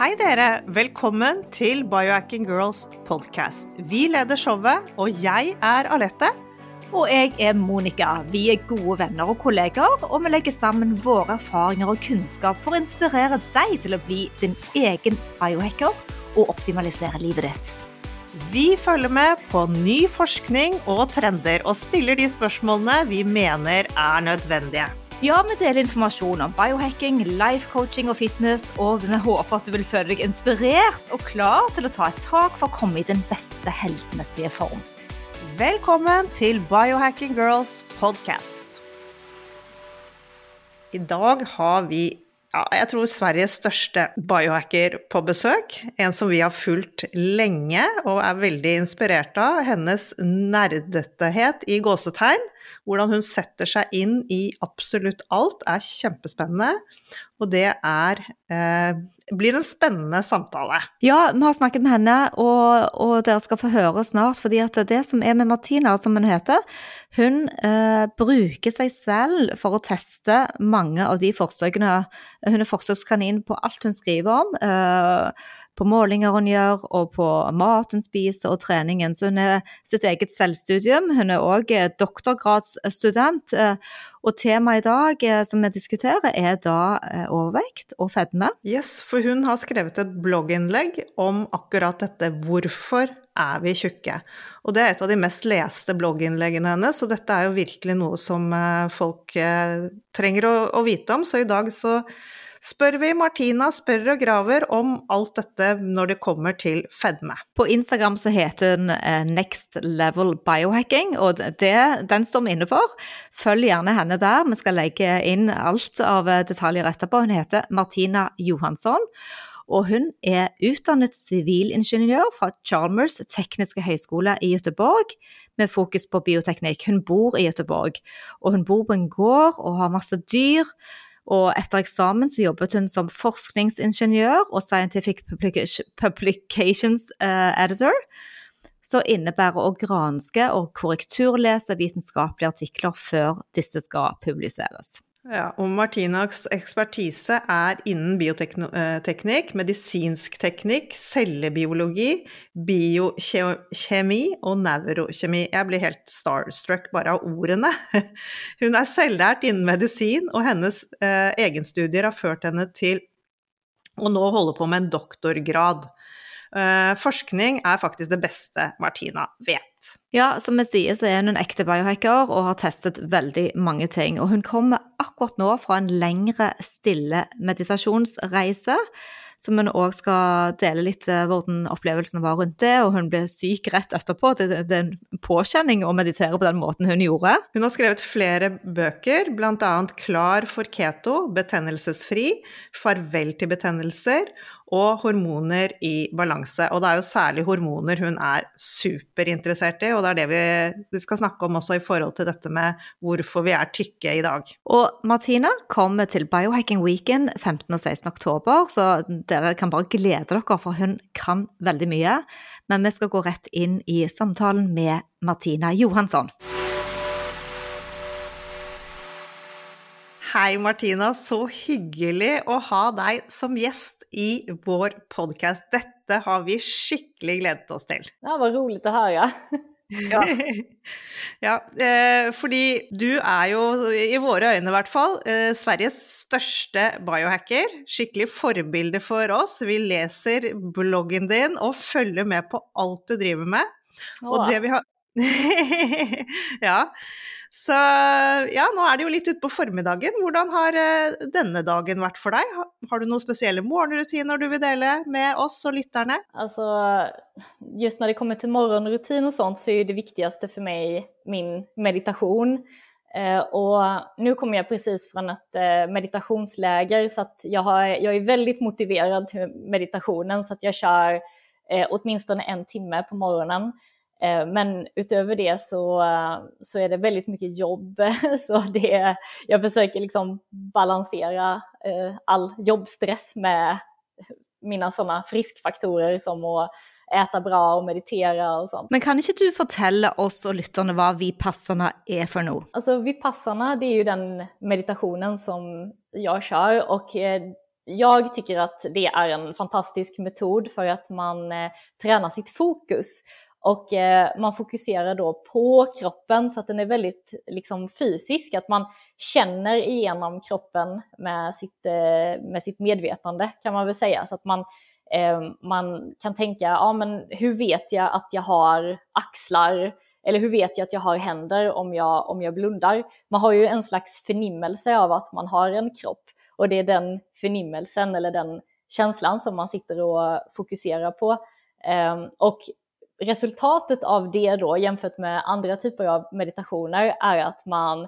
Hei dere, velkommen til Biohacking Girls podcast. Vi leder showet, og jeg er Alette. Og jeg er Monica. Vi er gode venner og kolleger, og vi legger sammen våre erfaringer og kunnskap for å inspirere deg til å bli din egen biohacker og optimalisere livet ditt. Vi følger med på ny forskning og trender, og stiller de spørsmålene vi mener er nødvendige. Ja, vi deler informasjon om biohacking, life coaching og fitness, og vi håper at du vil føle deg inspirert og klar til å ta et tak for å komme i den beste helsemessige form. Velkommen til Biohacking Girls podcast. I dag har vi ja, jeg tror Sveriges største biohacker på besøk. En som vi har fulgt lenge og er veldig inspirert av. Hennes nerdetehet i gåsetegn. Hvordan hun setter seg inn i absolutt alt, er kjempespennende. Og det er eh, blir en spennende samtale. Ja, vi har snakket med henne, og, og dere skal få høre snart. fordi at det som er med Martina, som hun heter, hun eh, bruker seg selv for å teste mange av de forsøkene. Hun er forsøkskanin på alt hun skriver om. Eh, på målinger hun gjør, og på mat hun spiser, og treningen. Så hun er sitt eget selvstudium. Hun er òg eh, doktorgradsstudent. Eh, og temaet i dag eh, som vi diskuterer, er da overvekt og fedme. Yes, for hun har skrevet et blogginnlegg om akkurat dette. Hvorfor er vi tjukke? Og det er et av de mest leste blogginnleggene hennes, så dette er jo virkelig noe som folk trenger å, å vite om. Så i dag så spør vi Martina spør og graver om alt dette når det kommer til fedme. På Instagram så heter hun eh, Next Level Biohacking, og det, den står vi inne for. Følg gjerne henne der. Vi skal legge inn alt av eh, detaljer etterpå. Hun heter Martina Johansson. Og hun er utdannet sivilingeniør fra Chalmers tekniske høgskole i Göteborg, med fokus på bioteknikk. Hun bor i Göteborg, og hun bor på en gård og har masse dyr. Og etter eksamen så jobbet hun som forskningsingeniør og Scientific Publications eh, Editor, Så innebærer å granske og korrekturlese vitenskapelige artikler før disse skal publiseres. Ja, og Martinas ekspertise er innen bioteknikk, eh, medisinsk teknikk, cellebiologi, biokjemi og nevrokjemi. Jeg blir helt starstruck bare av ordene. Hun er selvlært innen medisin, og hennes eh, egenstudier har ført henne til å nå holde på med en doktorgrad. Eh, forskning er faktisk det beste Martina vet. Ja, som vi sier, så er hun en ekte biohacker og har testet veldig mange ting. Og hun kommer akkurat nå fra en lengre, stille meditasjonsreise som hun òg skal dele litt eh, hvordan opplevelsen var rundt det. Og hun ble syk rett etterpå. Det, det, er en påkjenning å meditere på den måten hun gjorde. Hun har skrevet flere bøker, bl.a. Klar for keto, betennelsesfri, Farvel til betennelser og hormoner i balanse. Og det er jo særlig hormoner hun er superinteressert i, og det er det vi, skal snakke om også i forhold til dette med hvorfor vi er tykke i dag. Og Martina kommer til Biohacking Weekend 15. og 16. oktober, så dere kan bare glede dere, for hun kan veldig mye. Men vi skal gå rett inn i samtalen med Martina Johansson. Hei Martina, så hyggelig å ha deg som gjest i vår podkast. Dette har vi skikkelig gledet oss til. Ja, Vad roligt å høre. ja, ja eh, fordi du er jo, i våre øyne i hvert fall, eh, Sveriges største biohacker. Skikkelig forbilde for oss. Vi leser bloggen din og følger med på alt du driver med. Åh. Og det vi har Ja. Så ja, nå er det jo litt utpå formiddagen. Hvordan har eh, denne dagen vært for deg? Har du noen spesielle morgenrutiner du vil dele med oss og lytterne? Altså, just når det kommer til morgenrutin og sånt, så er det viktigste for meg min meditasjon. Eh, og nå kommer jeg precis fra et eh, meditationsläger så att jag, har, jag är väldigt motiverad til meditationen så att jag kör eh, åtminstone en timme på morgenen. Eh, men utöver det så, så är det väldigt mycket jobb. Så det, jag försöker liksom balansera eh, all jobbstress med mina sådana friskfaktorer som att äta bra och meditera och sånt. Men kan inte du fortelle oss och lytterne vad Vipassana är för något? Alltså Vipassana det är ju den meditationen som jag kör och eh, jag tycker att det är en fantastisk metod för att man tränar sitt fokus. Och eh, man fokuserar då på kroppen så att den är väldigt liksom, fysisk, att man känner igenom kroppen med sitt, eh, med sitt medvetande kan man väl säga. Så att man, eh, man kan tänka, ja men hur vet jag att jag har axlar? Eller hur vet jag att jag har händer om jag, om jag blundar? Man har ju en slags förnimmelse av att man har en kropp. Och det är den förnimmelsen eller den känslan som man sitter och fokuserar på. Ehm, och resultatet av det då jämfört med andra typer av meditationer är att man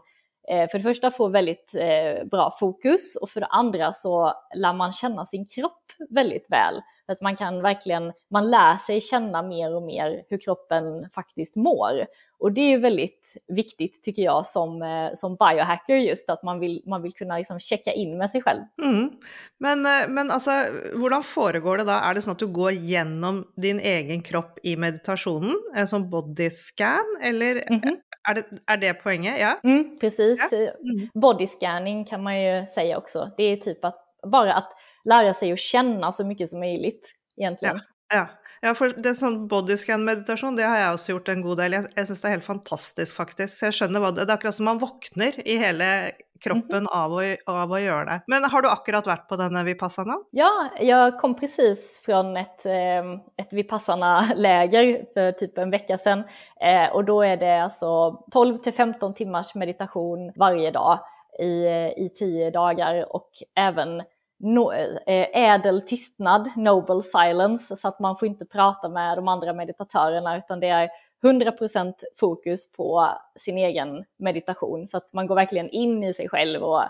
eh, för det första får väldigt eh, bra fokus och för det andra så lär man känna sin kropp väldigt väl. Att man kan verkligen, man lär sig känna mer och mer hur kroppen faktiskt mår. Och det är väldigt viktigt tycker jag som, eh, som biohacker just att man vill, man vill kunna liksom checka in med sig själv. Mm. Men, eh, men alltså, hur föregår det då? Är det så att du går igenom din egen kropp i meditationen, en sån body scan, eller mm -hmm. är, det, är det poängen? Ja, mm, precis. Ja. Mm. Body scanning kan man ju säga också. Det är typ att bara att lära sig att känna så mycket som möjligt egentligen. Ja, ja. ja for det sånn bodyscan-meditasjon det har jag också gjort en god del. Jag jeg syns det är helt fantastiskt faktiskt. Jag skjønner hva det, det er akkurat som man vaknar i hela kroppen -hmm. av, å, av, att göra det. Men har du akkurat varit på denna Vipassana? Ja, jag kom precis från ett, ehm, ett Vipassana-läger för typ en vecka sedan. Eh, och då är det alltså 12 till 15 timmars meditation varje dag i, i tio dagar och även no, eh, ädel tystnad, noble silence, så att man får inte prata med de andra meditatörerna utan det är 100% fokus på sin egen meditation så att man går verkligen in i sig själv och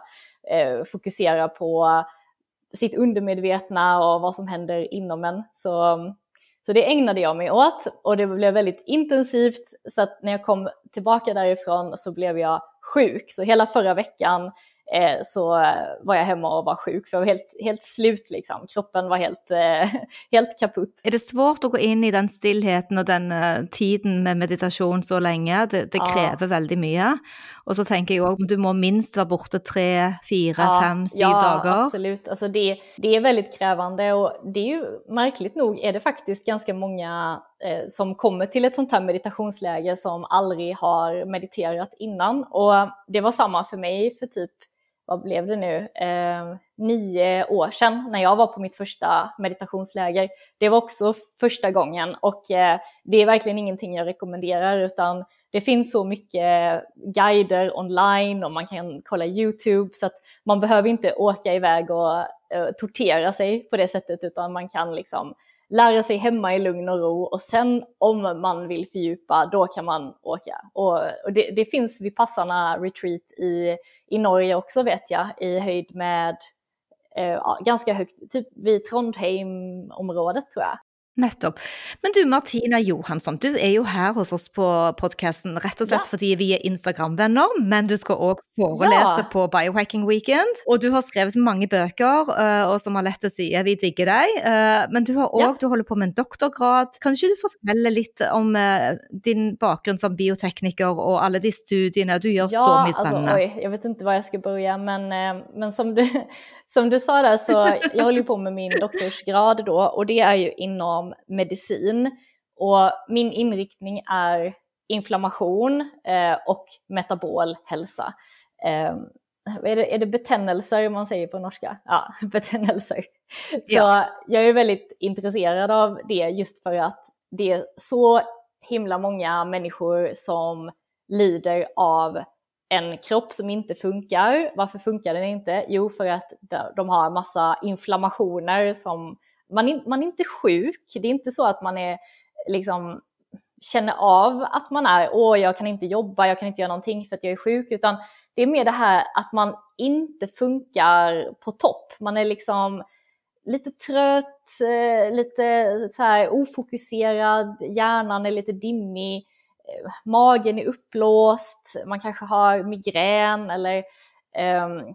eh, fokuserar på sitt undermedvetna och vad som händer inom en. Så, så det ägnade jag mig åt och det blev väldigt intensivt så att när jag kom tillbaka därifrån så blev jag sjuk. Så hela förra veckan så var jag hemma och var sjuk för jag var helt, helt slut liksom. Kroppen var helt, eh, helt kaputt. Är det svårt att gå in i den stillheten och den uh, tiden med meditation så länge? Det, det kräver ja. väldigt mycket. Och så tänker jag om du må minst vara borta tre, fyra, ja, fem, sju ja, dagar. Ja, absolut. Alltså det, det är väldigt krävande och det är ju märkligt nog är det faktiskt ganska många eh, som kommer till ett sånt här meditationsläge som aldrig har mediterat innan. Och det var samma för mig för typ vad blev det nu, eh, nio år sedan när jag var på mitt första meditationsläger. Det var också första gången och eh, det är verkligen ingenting jag rekommenderar utan det finns så mycket guider online och man kan kolla YouTube så att man behöver inte åka iväg och eh, tortera sig på det sättet utan man kan liksom lära sig hemma i lugn och ro och sen om man vill fördjupa då kan man åka. Och, och det, det, finns vid passarna retreat i, i Norge också vet jag i höjd med eh, ganska högt, typ vid Trondheim-området tror jag. Nettopp. Men du Martina Johansson, du er jo her hos oss på podkasten rett og slett ja. fordi vi er Instagram-venner, men du skal òg forelese ja. på Biohacking Weekend. Og du har skrevet mange bøker, uh, og som har lett å si vi digger deg. Uh, men du har òg, ja. du holder på med en doktorgrad. Kan ikke du fortelle litt om uh, din bakgrunn som biotekniker och alla de studierna? Du gör så mycket spännande. Alltså, oj, jag vet inte var jag ska börja, men, men som du som du sa där så jag håller på med min doktorsgrad då och det är ju inom medicin och min inriktning är inflammation eh, och metabol hälsa. Eh, är, det, är det betännelser man säger på norska? Ja, betännelser. Så ja. jag är väldigt intresserad av det just för att det är så himla många människor som lider av en kropp som inte funkar. Varför funkar den inte? Jo, för att de har massa inflammationer som man, in, man är inte sjuk. Det är inte så att man är liksom känner av att man är, åh, jag kan inte jobba, jag kan inte göra någonting för att jag är sjuk, utan det är mer det här att man inte funkar på topp. Man är liksom lite trött, eh, lite så här ofokuserad, hjärnan är lite dimmig Eh, magen är uppblåst, man kanske har migrän eller um,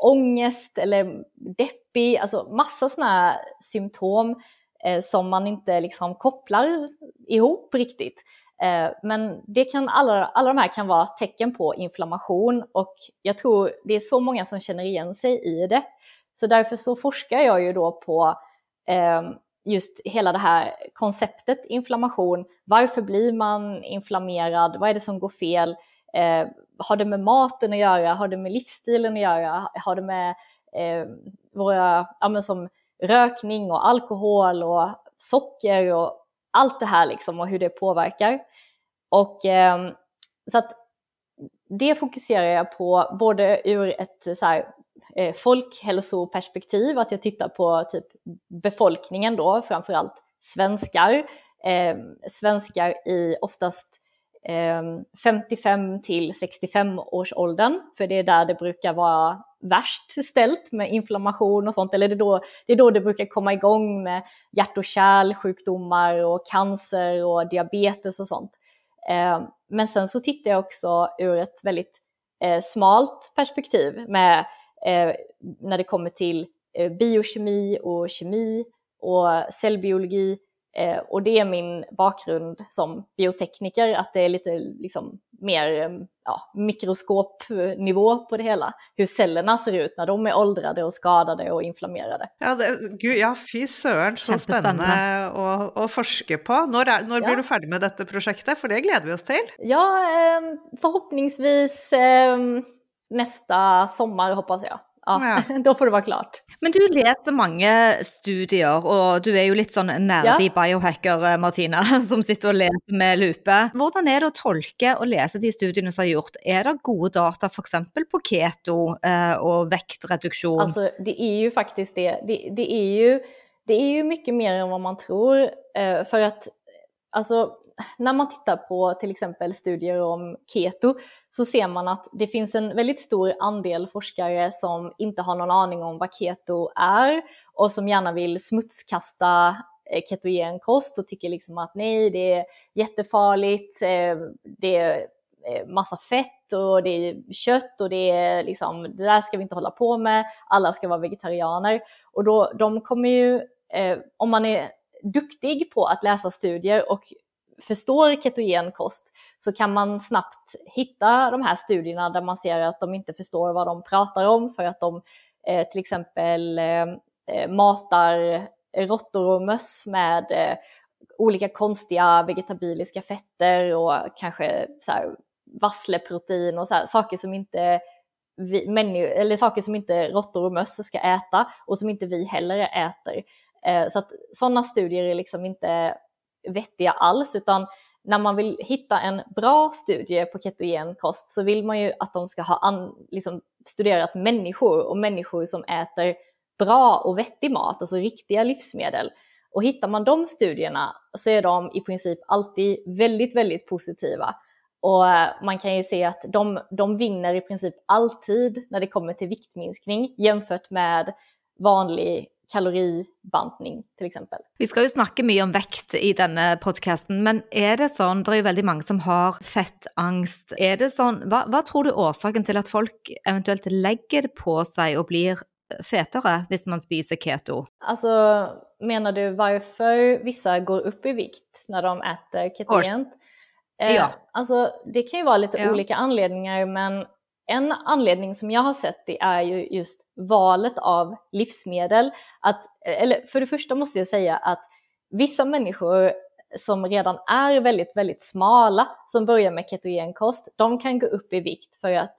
ångest eller deppig, alltså massa sådana här symptom eh, som man inte liksom kopplar ihop riktigt. Eh, men det kan, alla, alla de här kan vara tecken på inflammation och jag tror det är så många som känner igen sig i det. Så därför så forskar jag ju då på eh, just hela det här konceptet inflammation. Varför blir man inflammerad? Vad är det som går fel? Eh, har det med maten att göra? Har det med livsstilen att göra? Har det med eh, våra, ja, som rökning och alkohol och socker och allt det här liksom och hur det påverkar. Och eh, så att det fokuserar jag på både ur ett så här, eh, folkhälsoperspektiv, att jag tittar på typ befolkningen då, framförallt svenskar. Eh, svenskar i oftast ehm, 55 till 65 års åldern, för det är där det brukar vara värst ställt med inflammation och sånt, eller det är då det, är då det brukar komma igång med hjärt och kärlsjukdomar och cancer och diabetes och sånt. Eh, men sen så tittar jag också ur ett väldigt eh, smalt perspektiv med när det kommer till biokemi och kemi och cellbiologi Eh, och det är min bakgrund som biotekniker, att det är lite liksom, mer eh, ja, mikroskopnivå på det hela. Hur cellerna ser ut när de är åldrade och skadade och inflammerade. Ja, det, gud, ja fy søren, så spännande att, att forska på. När, är, när ja. blir du färdig med detta projektet? För det gläder vi oss till. Ja, eh, förhoppningsvis nästa sommar hoppas jag. Ja, ja. då får det vara klart. Men du läser många studier, och du är ju lite sån nerdig ja. biohacker, eh, Martina, som sitter och läser med lupe. Hur är det att tolka och läsa de studierna som har gjort? Är det goda data för exempel på keto eh, och viktreduktion? Alltså det är ju faktiskt det. Det, det, är, ju, det är ju mycket mer än vad man tror. Eh, för att alltså när man tittar på till exempel studier om keto så ser man att det finns en väldigt stor andel forskare som inte har någon aning om vad keto är och som gärna vill smutskasta eh, ketogen kost och tycker liksom att nej, det är jättefarligt, eh, det är eh, massa fett och det är kött och det är liksom, det där ska vi inte hålla på med, alla ska vara vegetarianer. Och då, de kommer ju, om man är duktig på att läsa studier och förstår ketogen kost så kan man snabbt hitta de här studierna där man ser att de inte förstår vad de pratar om för att de eh, till exempel eh, eh matar råttor och möss med eh, olika konstiga vegetabiliska fetter och kanske så här, vassleprotein och så här, saker som inte vi, menu, eller saker som inte råttor och möss ska äta och som inte vi heller äter. Eh, så att sådana studier är liksom inte vettiga alls, utan när man vill hitta en bra studie på ketogen kost så vill man ju att de ska ha an, liksom, studerat människor och människor som äter bra och vettig mat, alltså riktiga livsmedel. Och hittar man de studierna så är de i princip alltid väldigt, väldigt positiva. Och eh, man kan ju se att de, de vinner i princip alltid när det kommer till viktminskning jämfört med vanlig kaloribantning till exempel. Vi ska ju snacka mycket om vikt i denna podcasten, men är det så, det är ju väldigt många som har fettangst, är det så, vad, vad tror du orsaken till att folk eventuellt lägger på sig och blir fetare om man spiser keto? Alltså, menar du varför vissa går upp i vikt när de äter ketogent? Eh, ja. Alltså, det kan ju vara lite ja. olika anledningar, men en anledning som jag har sett det är ju just valet av livsmedel. Att, eller för det första måste jag säga att vissa människor som redan är väldigt, väldigt smala, som börjar med ketogenkost, de kan gå upp i vikt för att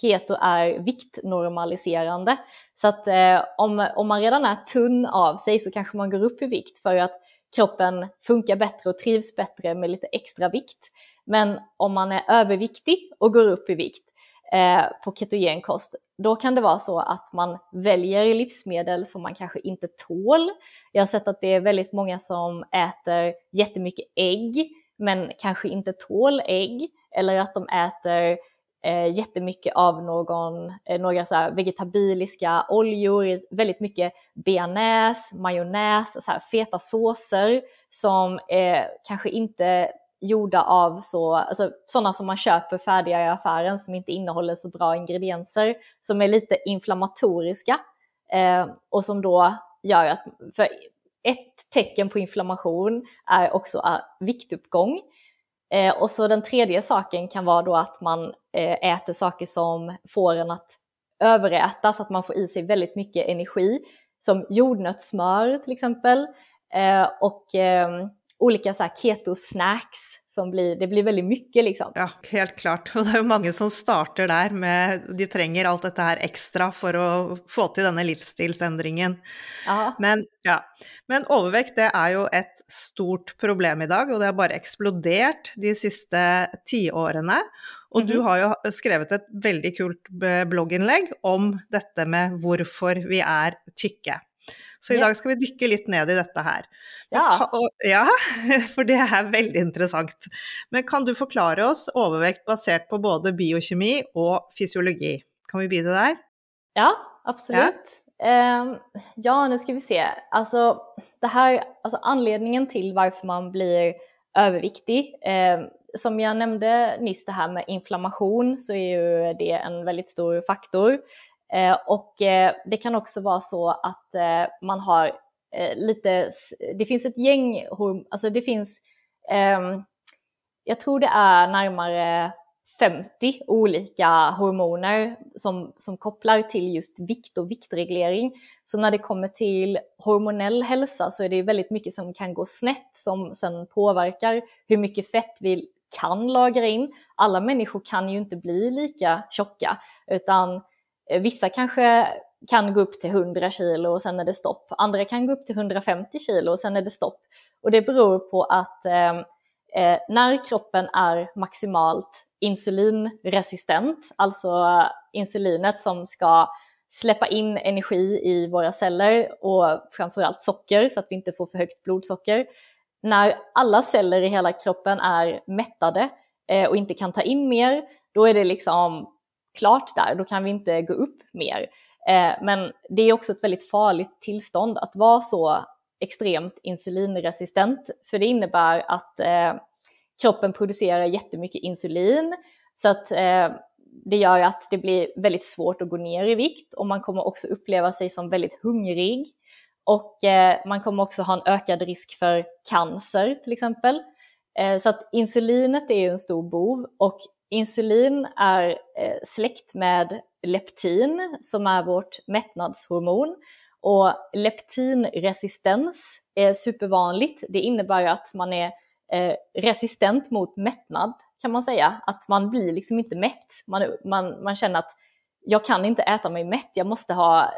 keto är viktnormaliserande. Så att eh, om, om man redan är tunn av sig så kanske man går upp i vikt för att kroppen funkar bättre och trivs bättre med lite extra vikt. Men om man är överviktig och går upp i vikt, eh, på ketogenkost, då kan det vara så att man väljer livsmedel som man kanske inte tål. Jag har sett att det är väldigt många som äter jättemycket ägg men kanske inte tål ägg eller att de äter eh, jättemycket av någon, eh, några så vegetabiliska oljor, väldigt mycket bearnaise, majonnäs, så här feta såser som eh, kanske inte gjorda av så, alltså, sådana som man köper färdiga i affären som inte innehåller så bra ingredienser, som är lite inflammatoriska eh, och som då gör att, för ett tecken på inflammation är också eh, viktuppgång. Eh, och så den tredje saken kan vara då att man eh, äter saker som får en att överäta så att man får i sig väldigt mycket energi, som jordnötssmör till exempel. Eh, och eh, olika så här keto-snacks som blir, det blir väldigt mycket liksom. Ja, helt klart. Och det är ju många som startar där med, de tränger allt detta här extra för att få till denna livsstilsändringen. Ja. Men, ja. Men övervikt det är ju ett stort problem idag och det har bara exploderat de sista tio åren. Och du Mhm. har ju skrivit ett väldigt kul blogginlägg om detta med varför vi är tycka. Så Ja. idag ska vi dyka lite ned i detta här. Ja. og- ja, for det er veldig interessant. Men kan du forklare oss overvekt basert på både biokjemi og fysiologi? Kan vi begynne der? Ja, absolut. Ehm, ja, nu ska vi se. Alltså, det här, alltså anledningen till varför man blir överviktig, ehm, som jag nämnde nyss det här med inflammation, så är ju det en väldigt stor faktor. Eh, och eh, det kan också vara så att eh, man har lite, det finns ett gäng, alltså det finns, ehm, jag tror det är närmare 50 olika hormoner som, som kopplar till just vikt och viktreglering. Så när det kommer till hormonell hälsa så är det väldigt mycket som kan gå snett som sen påverkar hur mycket fett vi kan lagra in. Alla människor kan ju inte bli lika tjocka utan Eh, vissa kanske kan gå upp till 100 kilo och sen är det stopp. Andra kan gå upp till 150 kilo och sen är det stopp. Och det beror på att ehm, eh, när kroppen är maximalt insulinresistent, alltså insulinet som ska släppa in energi i våra celler och framförallt socker så att vi inte får för högt blodsocker. När alla celler i hela kroppen är mättade eh, och inte kan ta in mer, då är det liksom klart där, då kan vi inte gå upp mer. Eh, men det är också ett väldigt farligt tillstånd att vara så extremt insulinresistent, för det innebär att eh, kroppen producerar jättemycket insulin, så att eh, det gör att det blir väldigt svårt att gå ner i vikt och man kommer också uppleva sig som väldigt hungrig. Och man kommer också ha en ökad risk för cancer till exempel. Så att insulinet är ju en stor bov och insulin är eh, släkt med leptin som är vårt mättnadshormon. Och leptinresistens är supervanligt. Det innebär att man är eh, resistent mot mättnad kan man säga. Att man blir liksom inte mätt. Man, man, man känner att jag kan inte äta mig mätt, jag måste ha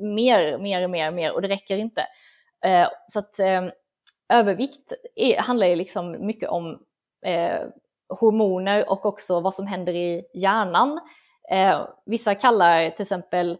mer, mer, mer, mer och det räcker inte. Eh, så att övervikt är, handlar ju liksom mycket om hormoner och också vad som händer i hjärnan. Eh, vissa kallar till exempel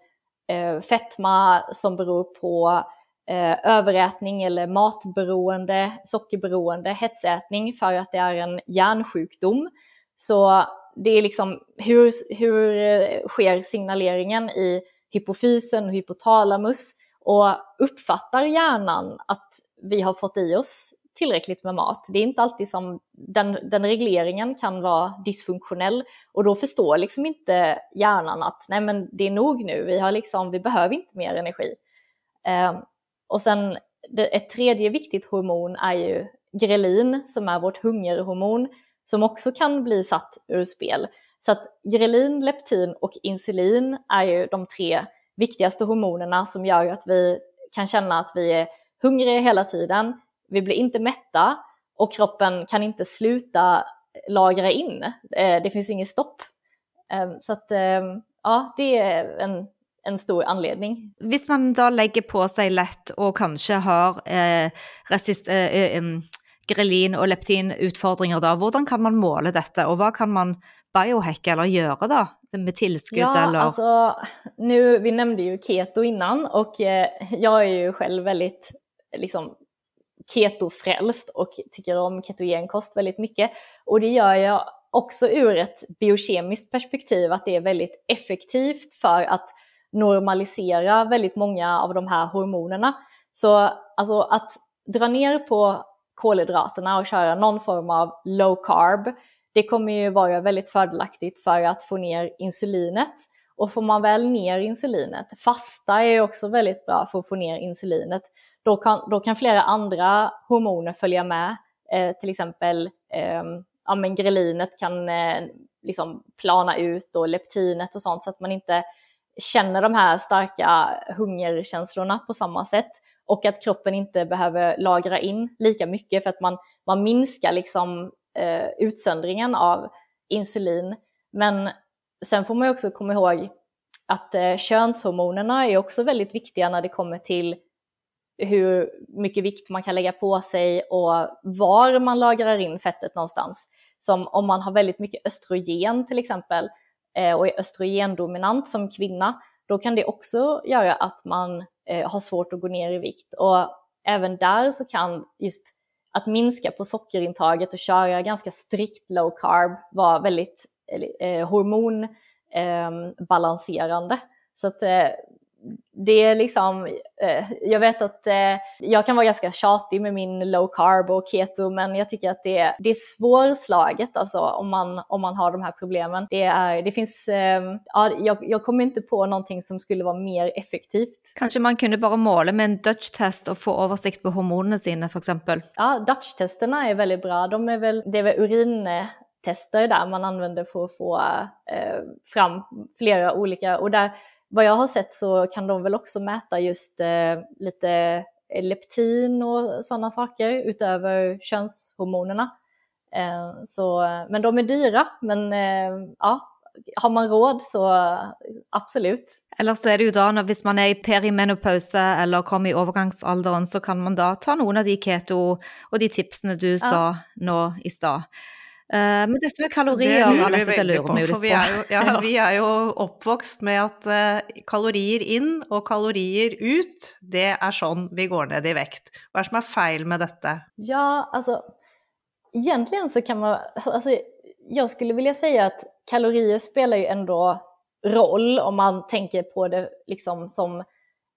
eh, fetma som beror på eh, överätning eller matberoende, sockerberoende, hetsätning för att det är en hjärnsjukdom. Så det är liksom hur, hur eh, sker signaleringen i hypofysen och hypotalamus och uppfattar hjärnan att vi har fått i oss tillräckligt med mat. Det är inte alltid som den, den regleringen kan vara dysfunktionell och då förstår liksom inte hjärnan att nej men det är nog nu, vi, har liksom, vi behöver inte mer energi. Eh, och sen det, ett tredje viktigt hormon är ju grelin som är vårt hungerhormon som också kan bli satt ur spel. Så att grelin, leptin och insulin är ju de tre viktigaste hormonerna som gör att vi kan känna att vi är hungriga hela tiden, vi blir inte mätta och kroppen kan inte sluta lagra in. Eh, Det finns inget stopp. Eh, Så att eh, ja, det är en, en stor anledning. Hvis man da legger på seg lett og kanskje har eh, resist, eh, em, grelin- og leptinutfordringer, da, hvordan kan man måle dette, og hva kan man biohacke eller gjøre da, med tilskudd Ja, eller alltså nu, vi nämnde ju keto innan och eh, jag är ju själv väldigt liksom ketofrälst och tycker om ketogenkost väldigt mycket. Och det gör jag också ur ett biokemiskt perspektiv, att det är väldigt effektivt för att normalisera väldigt många av de här hormonerna. Så alltså att dra ner på kolhydraterna och köra någon form av low carb, det kommer ju vara väldigt fördelaktigt för att få ner insulinet. Och får man väl ner insulinet, fasta är ju också väldigt bra för att få ner insulinet, då kan, då kan flera andra hormoner följa med. Eh, till exempel eh, ja, men grelinet kan eh, liksom plana ut och leptinet och sånt så att man inte känner de här starka hungerkänslorna på samma sätt och att kroppen inte behöver lagra in lika mycket för att man, man minskar liksom eh, utsöndringen av insulin. Men sen får man ju också komma ihåg att eh, könshormonerna är också väldigt viktiga när det kommer till hur mycket vikt man kan lägga på sig och var man lagrar in fettet någonstans. Som om man har väldigt mycket östrogen till exempel eh, och är östrogendominant som kvinna, då kan det också göra att man eh, har svårt att gå ner i vikt. Och även där så kan just att minska på sockerintaget och köra ganska strikt low carb vara väldigt eh, hormonbalanserande. Ehm, så att det är liksom, eh, jag vet att eh, jag kan vara ganska tjatig med min low carb och keto, men jag tycker att det, det är svårslaget alltså om man, om man har de här problemen. Det, är, det finns, eh, ja, jag, jag kommer inte på någonting som skulle vara mer effektivt. Kanske man kunde bara måla med en Dutch-test och få översikt på hormonerna sina för exempel? Ja, Dutch-testerna är väldigt bra. De är väl, det är väl urin tester där man använder för att få eh, fram flera olika, och där vad jag har sett så kan de väl också mäta just eh, lite leptin och sådana saker utöver könshormonerna. Eh, så, men de är dyra, men eh, ja, har man råd så absolut. Eller så är det ju då, hvis man är i perimenopause eller kommer i övergångsåldern så kan man då ta någon av de keto och de tipsen du ja. sa nu i stad. Uh, men dette med kalorier, det Anette, det lurer vi jo litt på. Vi er jo, ja, vi er jo oppvokst med at uh, kalorier inn og kalorier ut, det er sånn vi går ned i vekt. Vad är det som är fel med detta? Ja, alltså egentligen så kan man, alltså, jag skulle vilja säga att kalorier spelar ju ändå roll om man tänker på det liksom som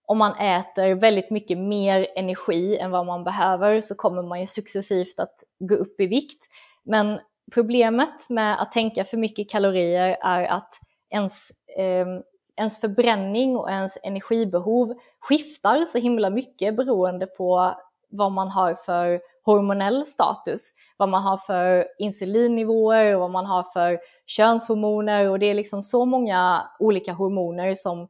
om man äter väldigt mycket mer energi än vad man behöver så kommer man ju successivt att gå upp i vikt. Men Problemet med att tänka för mycket kalorier är att ens, eh, ens förbränning och ens energibehov skiftar så himla mycket beroende på vad man har för hormonell status, vad man har för insulinnivåer och vad man har för könshormoner. Och det är liksom så många olika hormoner som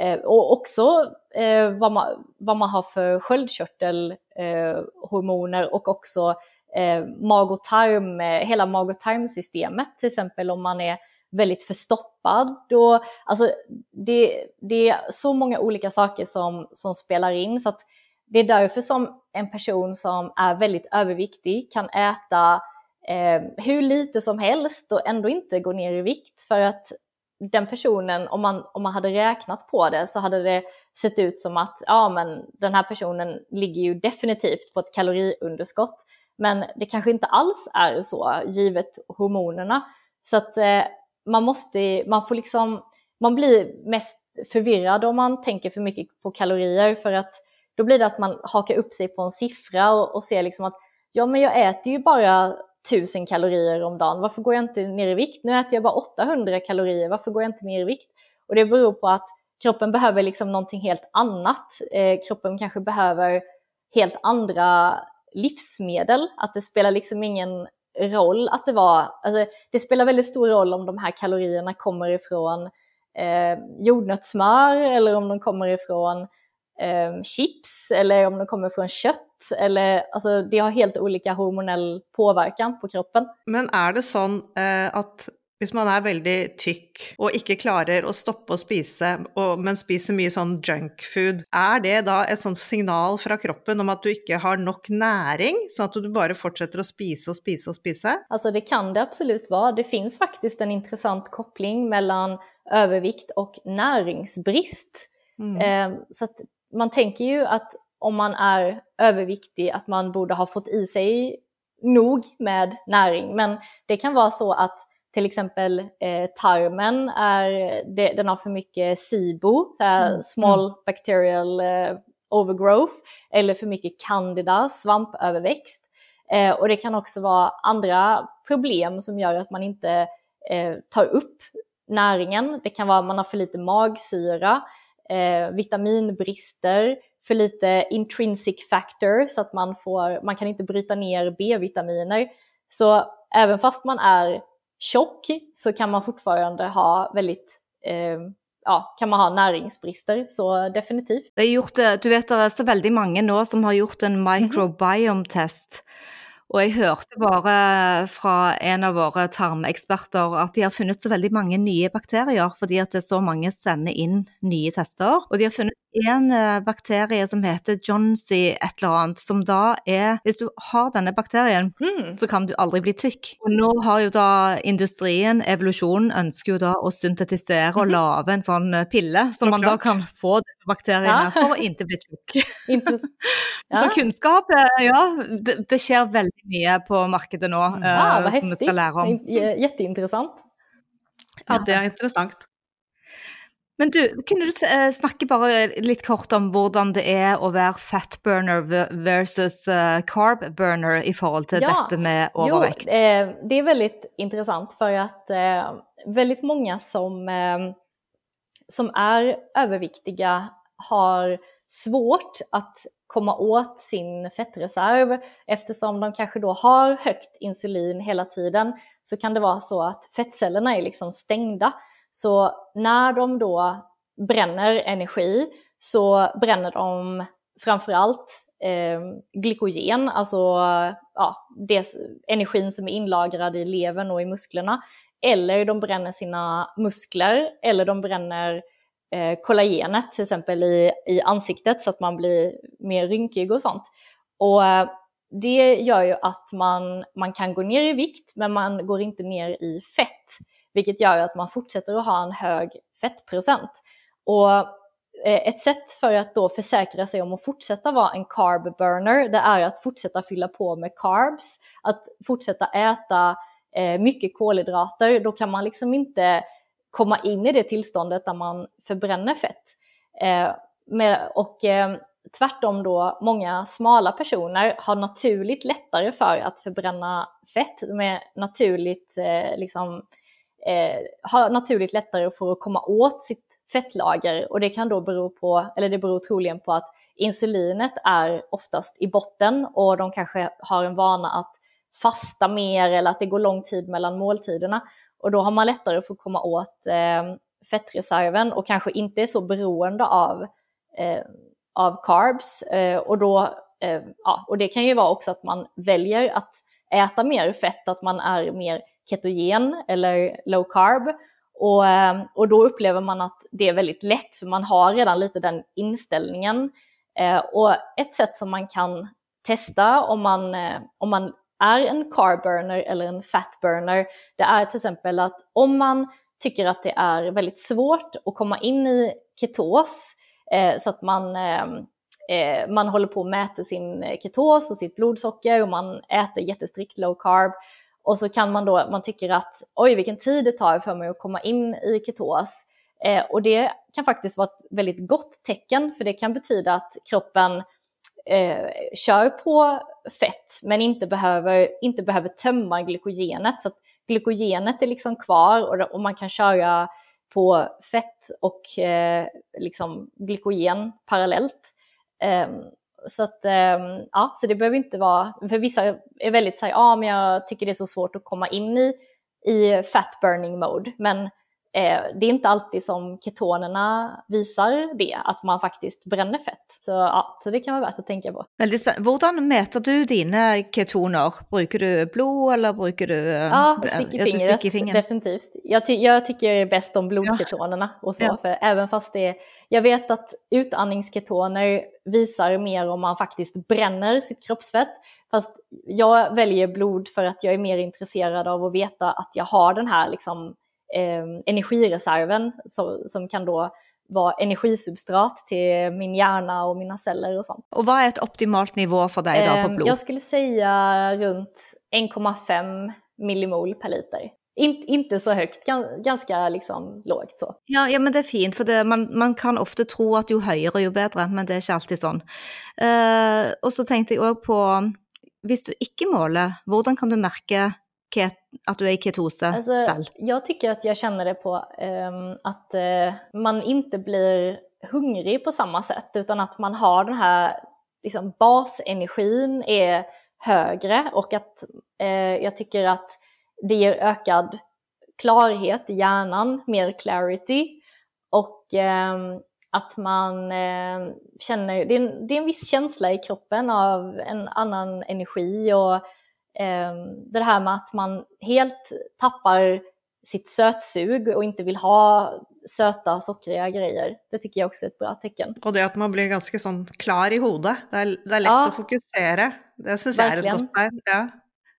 eh, och också eh, vad, man, vad man har för sköldkörtelhormoner eh, och också Eh, mag och tarm, eh, hela mag och tarmsystemet, till exempel om man är väldigt förstoppad. Då, alltså det, det är så många olika saker som, som spelar in så att det är därför som en person som är väldigt överviktig kan äta eh, hur lite som helst och ändå inte gå ner i vikt för att den personen, om man, om man hade räknat på det så hade det sett ut som att ja, men den här personen ligger ju definitivt på ett kaloriunderskott. Men det kanske inte alls är så givet hormonerna. Så att eh, man måste, man får liksom, man blir mest förvirrad om man tänker för mycket på kalorier för att då blir det att man hakar upp sig på en siffra och, och ser liksom att ja men jag äter ju bara 1000 kalorier om dagen, varför går jag inte ner i vikt? Nu äter jag bara 800 kalorier, varför går jag inte ner i vikt? Och det beror på att kroppen behöver liksom någonting helt annat. Eh, kroppen kanske behöver helt andra livsmedel, att det spelar liksom ingen roll att det var, alltså det spelar väldigt stor roll om de här kalorierna kommer ifrån eh, jordnötssmör eller om de kommer ifrån eh, chips eller om de kommer från kött. Eller, alltså, det har helt olika hormonell påverkan på kroppen. Men är det så eh, att Hvis man er veldig tykk og ikke klarer å stoppe å spise, og, men spiser mye sånn junkfood, er det da et sånt signal fra kroppen om at du ikke har nok näring, sånn at du bare fortsätter å spise och spise och spise? Alltså det kan det absolut vara. Det finns faktiskt en intressant koppling mellan övervikt och näringsbrist. Mm. Eh, så att man tänker ju att om man är överviktig att man borde ha fått i sig nog med näring, men det kan vara så att till exempel eh, tarmen, är, det, den har för mycket SIBO, så mm. small mm. bacterial eh, overgrowth, eller för mycket candida, svampöverväxt. Eh, och det kan också vara andra problem som gör att man inte eh, tar upp näringen. Det kan vara att man har för lite magsyra, eh, vitaminbrister, för lite intrinsic factor så att man, får, man kan inte bryta ner B-vitaminer. Så även fast man är tjock så kan man fortfarande ha väldigt, eh, ja, kan man ha näringsbrister, så definitivt. Det gjort, du vet det är så väldigt många nu som har gjort en microbiome-test. Og jeg hørte bare fra en av våre tarmeksperter at de har funnet så veldig mange nye bakterier, fordi at det er så mange sender inn nye tester. Og de har funnet en eh, bakterie som heter Johnsey et eller annet, som da er Hvis du har denne bakterien, mm. så kan du aldri bli tykk. Og nå har jo da industrien, evolusjonen, ønsker jo da å syntetisere og mhm. lage en sånn pille, så man da kan få disse bakteriene ja. for å ikke bli tjukk. ja. Så kunnskap, eh, ja, det, det, skjer veldig mye på markedet nå ja, uh, som vi skal lære om. Jätteintressant. Ja, det er interessant. Men du, kunne du eh, snakke bare litt kort om hvordan det er å være fat burner versus carb burner i forhold till ja, detta med övervikt? Jo, eh, det är väldigt intressant för att eh, väldigt många som, eh, som är överviktiga har svårt att komma åt sin fettreserv eftersom de kanske då har högt insulin hela tiden så kan det vara så att fettcellerna är liksom stängda så när de då bränner energi så bränner de framförallt eh, glykogen, alltså ja, det, energin som är inlagrad i levern och i musklerna. Eller de bränner sina muskler, eller de bränner eh, kollagenet till exempel i, i ansiktet så att man blir mer rynkig och sånt. Och eh, det gör ju att man, man kan gå ner i vikt men man går inte ner i fett vilket gör att man fortsätter att ha en hög fettprocent. Och eh, ett sätt för att då försäkra sig om att fortsätta vara en carb burner, det är att fortsätta fylla på med carbs, att fortsätta äta eh, mycket kolhydrater. Då kan man liksom inte komma in i det tillståndet där man förbränner fett. Eh, och eh, tvärtom då, många smala personer har naturligt lättare för att förbränna fett med naturligt eh, liksom, eh, har naturligt lättare för att komma åt sitt fettlager och det kan då bero på, eller det beror troligen på att insulinet är oftast i botten och de kanske har en vana att fasta mer eller att det går lång tid mellan måltiderna och då har man lättare för att komma åt eh, fettreserven och kanske inte är så beroende av, eh, av carbs eh, och då eh, ja, och det kan ju vara också att man väljer att äta mer fett, att man är mer ketogen eller low carb. Och, eh, och då upplever man att det är väldigt lätt för man har redan lite den inställningen. Eh, och ett sätt som man kan testa om man, eh, om man är en carburner eller en fat burner, det är till exempel att om man tycker att det är väldigt svårt att komma in i ketos, eh, så att man, ehm, eh, man håller på att mäta sin ketos och sitt blodsocker och man äter jättestrikt low carb, och så kan man då, man tycker att oj vilken tid det tar för mig att komma in i ketos. Eh, och det kan faktiskt vara ett väldigt gott tecken för det kan betyda att kroppen eh, kör på fett men inte behöver, inte behöver tömma glykogenet. Så att glykogenet är liksom kvar och, och man kan köra på fett och eh, liksom glykogen parallellt. Eh, så att, ehm, ja, så det behöver inte vara, för vissa är väldigt så här, ja men jag tycker det är så svårt att komma in i, i fat burning mode. Men det är inte alltid som ketonerna visar det, att man faktiskt bränner fett. Så, ja, så det kan vara värt att tänka på. Väldigt spännande. Hur mäter du dina ketoner? Brukar du blod eller brukar du... Ja, stick i fingret, ja, fingret. definitivt. Jag, ty jag tycker bäst om blodketonerna ja. och så, ja. för även fast det är, jag vet att utandningsketoner visar mer om man faktiskt bränner sitt kroppsfett. Fast jag väljer blod för att jag är mer intresserad av att veta att jag har den här liksom, eh, energireserven som, som kan då vara energisubstrat till min hjärna och mina celler och sånt. Och vad är ett optimalt nivå för dig då på ehm, blod? Jag skulle säga runt 1,5 millimol per liter. In, inte så högt, ganska liksom lågt så. Ja, ja men det är fint, för det, man, man kan ofta tro att ju högre ju bättre, men det är inte alltid så. Uh, och så tänkte jag också på, om du inte måler, hur kan du märka att du är i ketose alltså, Jag tycker att jag känner det på um, att uh, man inte blir hungrig på samma sätt utan att man har den här liksom, basenergin är högre och att uh, jag tycker att det ger ökad klarhet i hjärnan, mer clarity och eh, att man eh, känner, det är, en, det är en viss känsla i kroppen av en annan energi och det här med att man helt tappar sitt sötsug och inte vill ha söta, sockriga grejer. Det tycker jag också är ett bra tecken. Och det att man blir ganska sån klar i huvudet. Det är, det är lätt ja. att fokusera. Det syns jag är ett gott tecken. Ja,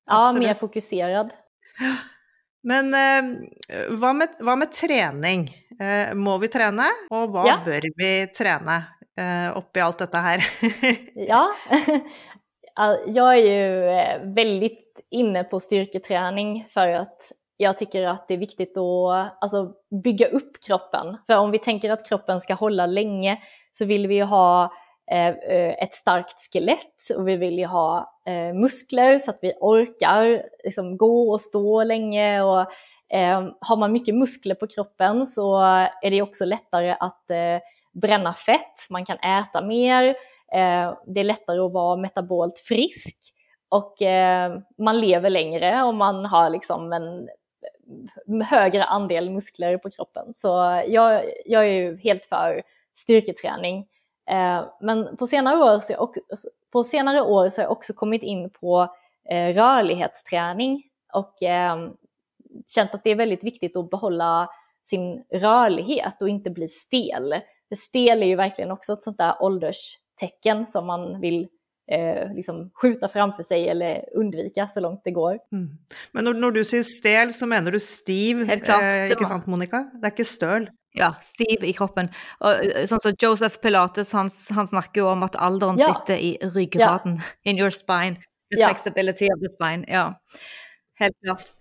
ja mer fokuserad. Men eh, vad, med, vad med träning? Eh, må vi träna? Och vad ja. bör vi träna eh, upp i allt detta här? ja, jag är ju eh, väldigt inne på styrketräning för att jag tycker att det är viktigt att alltså, bygga upp kroppen. För om vi tänker att kroppen ska hålla länge så vill vi ju ha eh, eh ett starkt skelett och vi vill ju ha eh, muskler så att vi orkar liksom, gå och stå länge. Och, eh, har man mycket muskler på kroppen så är det också lättare att eh, bränna fett, man kan äta mer, Eh, det är lättare att vara metabolt frisk och eh, man lever längre om man har liksom en eh, högre andel muskler på kroppen. Så jag, jag är ju helt för styrketräning. Eh, men på senare, år så jag, på senare år så har jag också kommit in på eh, rörlighetsträning och eh, känt att det är väldigt viktigt att behålla sin rörlighet och inte bli stel. För stel är ju verkligen också ett sånt där ålders ålderstecken som man vill eh, liksom skjuta framför sig eller undvika så långt det går. Mm. Men när, när, du säger stel så menar du stiv, Helt klart, eh, inte sant Monica? Det är inte stöl? Ja, stiv i kroppen. Och, eh, sånn som Joseph Pilates, han, han snakker jo om at alderen ja. sitter i ryggraden, ja. in your spine. The ja. flexibility of the spine. Ja, helt klart.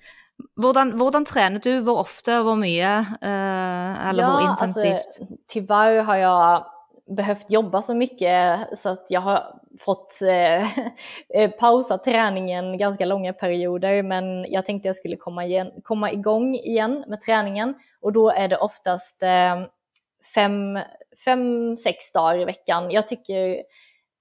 Hvordan, hvordan trener du? Hvor ofte, hvor mye? Eh, eller ja, hvor intensivt? Alltså, tyvärr har jag behövt jobba så mycket så att jag har fått eh, eh, pausa träningen ganska långa perioder men jag tänkte jag skulle komma, igen, komma igång igen med träningen och då är det oftast eh, fem, fem, sex dagar i veckan. Jag tycker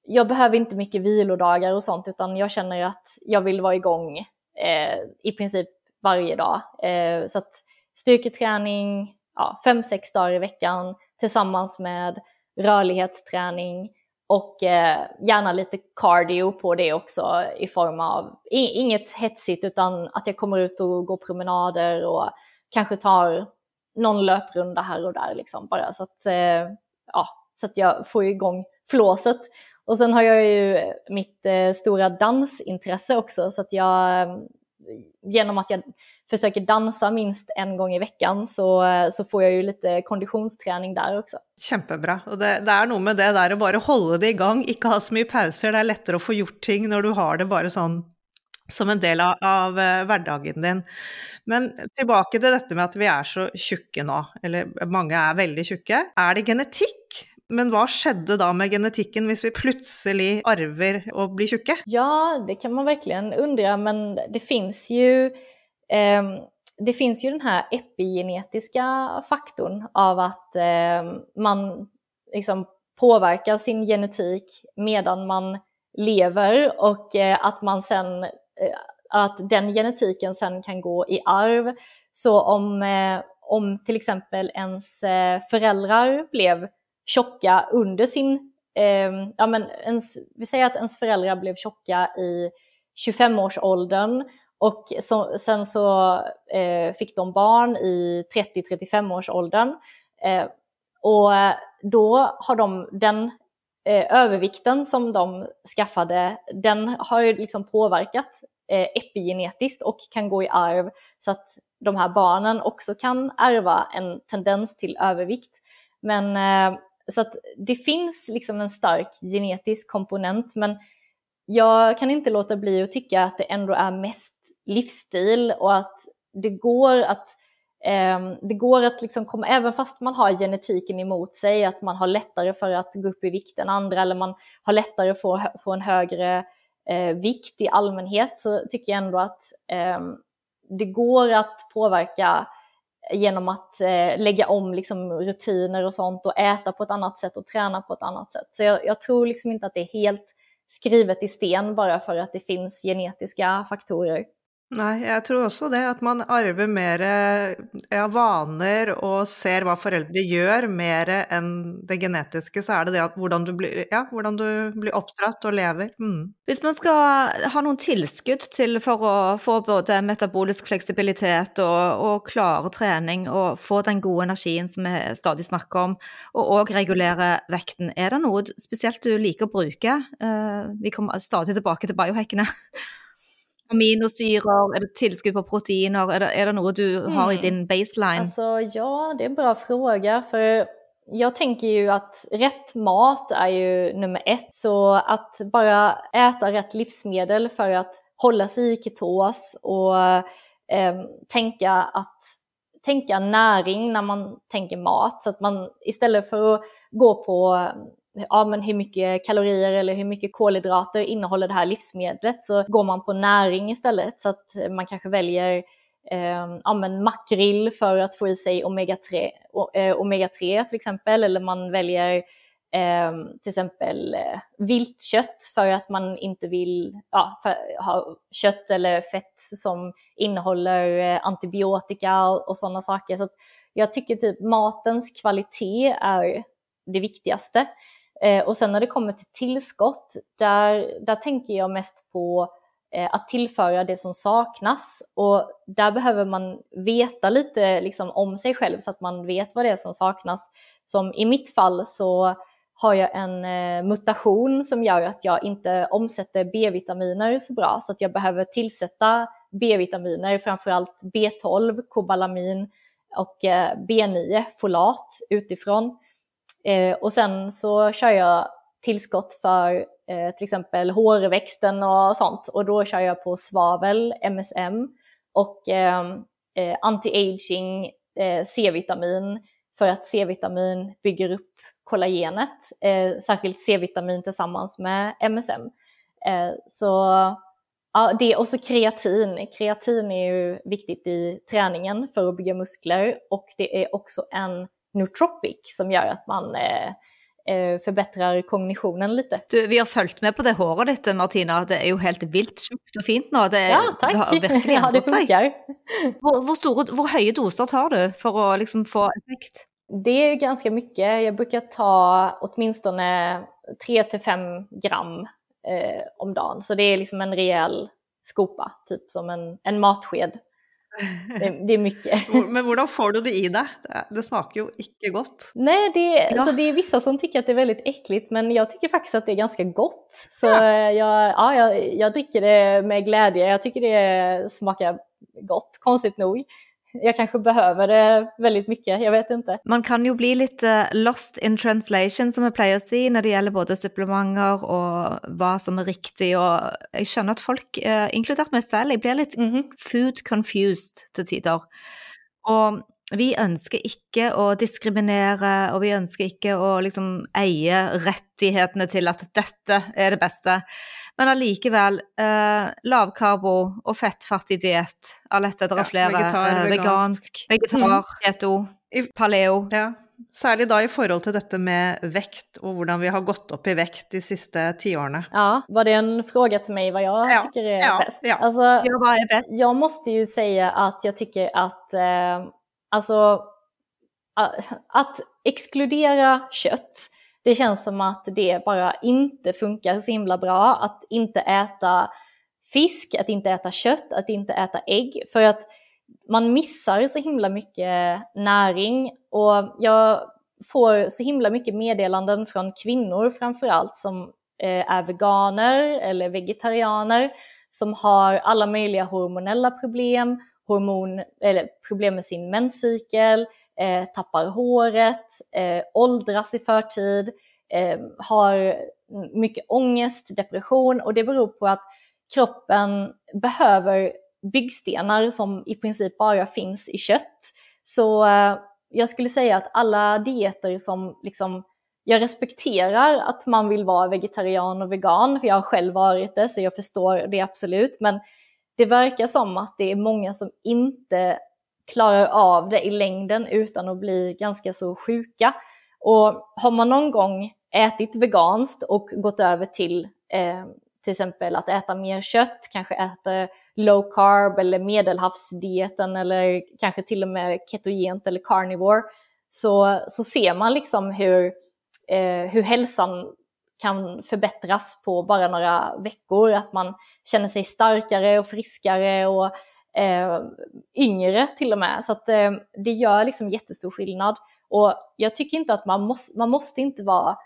jag behöver inte mycket vilodagar och sånt utan jag känner att jag vill vara igång eh, i princip varje dag. Eh, så att styrketräning, ja, fem, sex dagar i veckan tillsammans med rörlighetsträning och eh, gärna lite cardio på det också i form av inget hetsigt utan att jag kommer ut och går promenader och kanske tar någon löprunda här och där liksom bara så att, eh, ja, så att jag får igång flåset. Och sen har jag ju mitt eh, stora dansintresse också så att jag genom att jag försöker dansa minst en gång i veckan så, så får jag ju lite konditionsträning där också. Jättebra. Och det, det är nog med det där att bara hålla det igång, inte ha så mycket pauser. Det är lättare att få gjort ting när du har det bara sån som en del av, av eh, vardagen din. Men tillbaka till detta med att vi är så tjocka nu, eller många är väldigt tjocka. Är det genetik? Men vad skedde då med genetiken om vi plötsligt arver och blir tjocka? Ja, det kan man verkligen undra, men det finns ju eh, det finns ju den här epigenetiska faktorn av att eh, man liksom påverkar sin genetik medan man lever och eh, att man sen eh, att den genetiken sen kan gå i arv. Så om, eh, om till exempel ens eh, föräldrar blev tjocka under sin, eh, ja men ens, vi säger att ens föräldrar blev tjocka i 25-årsåldern och så, sen så eh, fick de barn i 30-35 årsåldern eh, och då har de den eh, övervikten som de skaffade, den har ju liksom påverkat eh, epigenetiskt och kan gå i arv så att de här barnen också kan ärva en tendens till övervikt. Men eh, så att det finns liksom en stark genetisk komponent men jag kan inte låta bli att tycka att det ändå är mest livsstil och att det går att eh, det går att liksom komma, även fast man har genetiken emot sig, att man har lättare för att gå upp i vikt än andra eller man har lättare att få, få en högre eh, vikt i allmänhet så tycker jag ändå att eh, det går att påverka genom att eh, lägga om liksom, rutiner och sånt och äta på ett annat sätt och träna på ett annat sätt. Så jag, jag, tror liksom inte att det är helt skrivet i sten bara för att det finns genetiska faktorer. Nei, jeg tror også det. At man arver mer ja, vaner og ser hva foreldre gjør, mer enn det genetiske. Så er det det at hvordan du blir, ja, hvordan du blir oppdratt og lever. Mm. Hvis man skal ha noen tilskudd til for å få både metabolisk fleksibilitet og, og klare trening og få den gode energien som vi stadig snakker om, og òg regulere vekten, er det noe spesielt du liker å bruke? Uh, vi kommer stadig tilbake til biohackene. Aminosyrer, är det tillskott på proteiner? Är det, är det något du har i mm. din baseline? Alltså, ja, det är en bra fråga. För jag tänker ju att rätt mat är ju nummer ett. Så att bara äta rätt livsmedel för att hålla sig i ketos och eh, tänka, att, tänka näring när man tänker mat. Så att man istället för att gå på ja, men hur mycket kalorier eller hur mycket kolhydrater innehåller det här livsmedlet så går man på näring istället så att eh, man kanske väljer eh, ja, men makrill för att få i sig omega-3 eh, omega till exempel eller man väljer eh, till exempel eh, viltkött för att man inte vill ja, ha kött eller fett som innehåller eh, antibiotika och, och sådana saker. Så jag tycker typ matens kvalitet är det viktigaste. Eh, och sen när det kommer till tillskott, där, där tänker jag mest på eh, att tillföra det som saknas. Och där behöver man veta lite liksom, om sig själv så att man vet vad det är som saknas. Som i mitt fall så har jag en eh, mutation som gör att jag inte omsätter B-vitaminer så bra så att jag behöver tillsätta B-vitaminer, framförallt B12, kobalamin och eh, B9, folat utifrån. Eh, och sen så kör jag tillskott för eh, till exempel hårväxten och sånt och då kör jag på svavel, MSM och ehm, eh, anti-aging eh, C-vitamin för att C-vitamin bygger upp kollagenet, eh, särskilt C-vitamin tillsammans med MSM. Eh, så ja, det, och så kreatin. Kreatin är ju viktigt i träningen för att bygga muskler och det är också en nootropic som gör att man eh, eh, förbättrar kognitionen lite. Du, vi har följt med på det håret ditt Martina, det är ju helt vilt tjockt och fint nu. Det, ja, tack. Det har verkligen ja, det funkar. Hur, höga doser tar du för att liksom få effekt? Det är ganska mycket. Jag brukar ta åtminstone 3-5 gram eh, om dagen. Så det är liksom en rejäl skopa, typ som en, en matsked. Det, det, är mycket. Men hur får du det i dig? Det, smakar ju inte gott. Nej, det, ja. alltså det är vissa som tycker att det är väldigt äckligt, men jag tycker faktiskt att det är ganska gott. Så ja. Jag, ja, jag, jag dricker det med glädje. Jag tycker det smakar gott, konstigt nog jag kanske behöver det väldigt mycket, jag vet inte. Man kan ju bli lite lost in translation som jag plejer att säga när det gäller både supplementer och vad som är riktigt och jag känner att folk, eh, inkluderat mig själv, blir lite mm -hmm. food confused till tider. Och vi ønsker ikke å diskriminere, og vi ønsker ikke å liksom eie rettighetene til at dette er det beste. Men allikevel, eh, lavkarbo og fettfattig diett, alle dette er flere. Ja, vegetar, eh, vegansk, vegetar, mm. keto, paleo. Ja. Særlig da i forhold till detta med vekt och hur vi har gått upp i vekt de sista tio åren. Ja, var det en fråga till mig vad jag ja. tycker är ja, bäst? Ja. Alltså, ja, vad är bäst? Jag måste ju säga att jag tycker att eh, alltså, att exkludera kött det känns som att det bara inte funkar så himla bra. Att inte äta fisk, att inte äta kött, att inte äta ägg. För att man missar så himla mycket näring. Och jag får så himla mycket meddelanden från kvinnor framförallt som eh, är veganer eller vegetarianer som har alla möjliga hormonella problem, hormon, eller problem med sin menscykel, eh, tappar håret, eh, åldras i förtid, eh, har mycket ångest, depression och det beror på att kroppen behöver byggstenar som i princip bara finns i kött. Så eh, jag skulle säga att alla dieter som liksom jag respekterar att man vill vara vegetarian och vegan, för jag har själv varit det så jag förstår det absolut. Men det verkar som att det är många som inte klarar av det i längden utan att bli ganska så sjuka. Och har man någon gång ätit veganskt och gått över till, eh, till exempel att äta mer kött, kanske äta low carb eller medelhavsdieten eller kanske till och med ketogent eller carnivore, så, så ser man liksom hur, eh, hur hälsan kan förbättras på bara några veckor. Att man känner sig starkare och friskare och eh, yngre till och med. Så att, eh, det gör liksom jättestor skillnad. Och jag tycker inte att man måste, man måste inte vara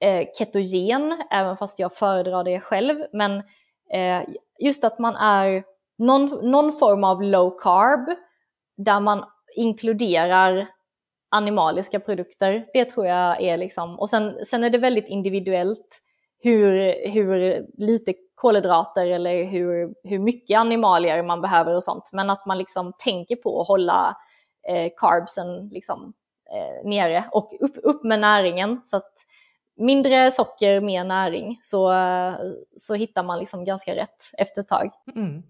eh, ketogen, även fast jag föredrar det själv. Men eh, just att man är någon, någon form av low carb, där man inkluderar animaliska produkter. Det tror jag är liksom, och sen, sen är det väldigt individuellt hur, hur lite kolhydrater eller hur, hur mycket animalier man behöver och sånt. Men att man liksom tänker på att hålla eh, carbsen liksom, eh, nere och upp, upp med näringen. Så att mindre socker, mer näring, så, så hittar man liksom ganska rätt efter ett tag. Mm.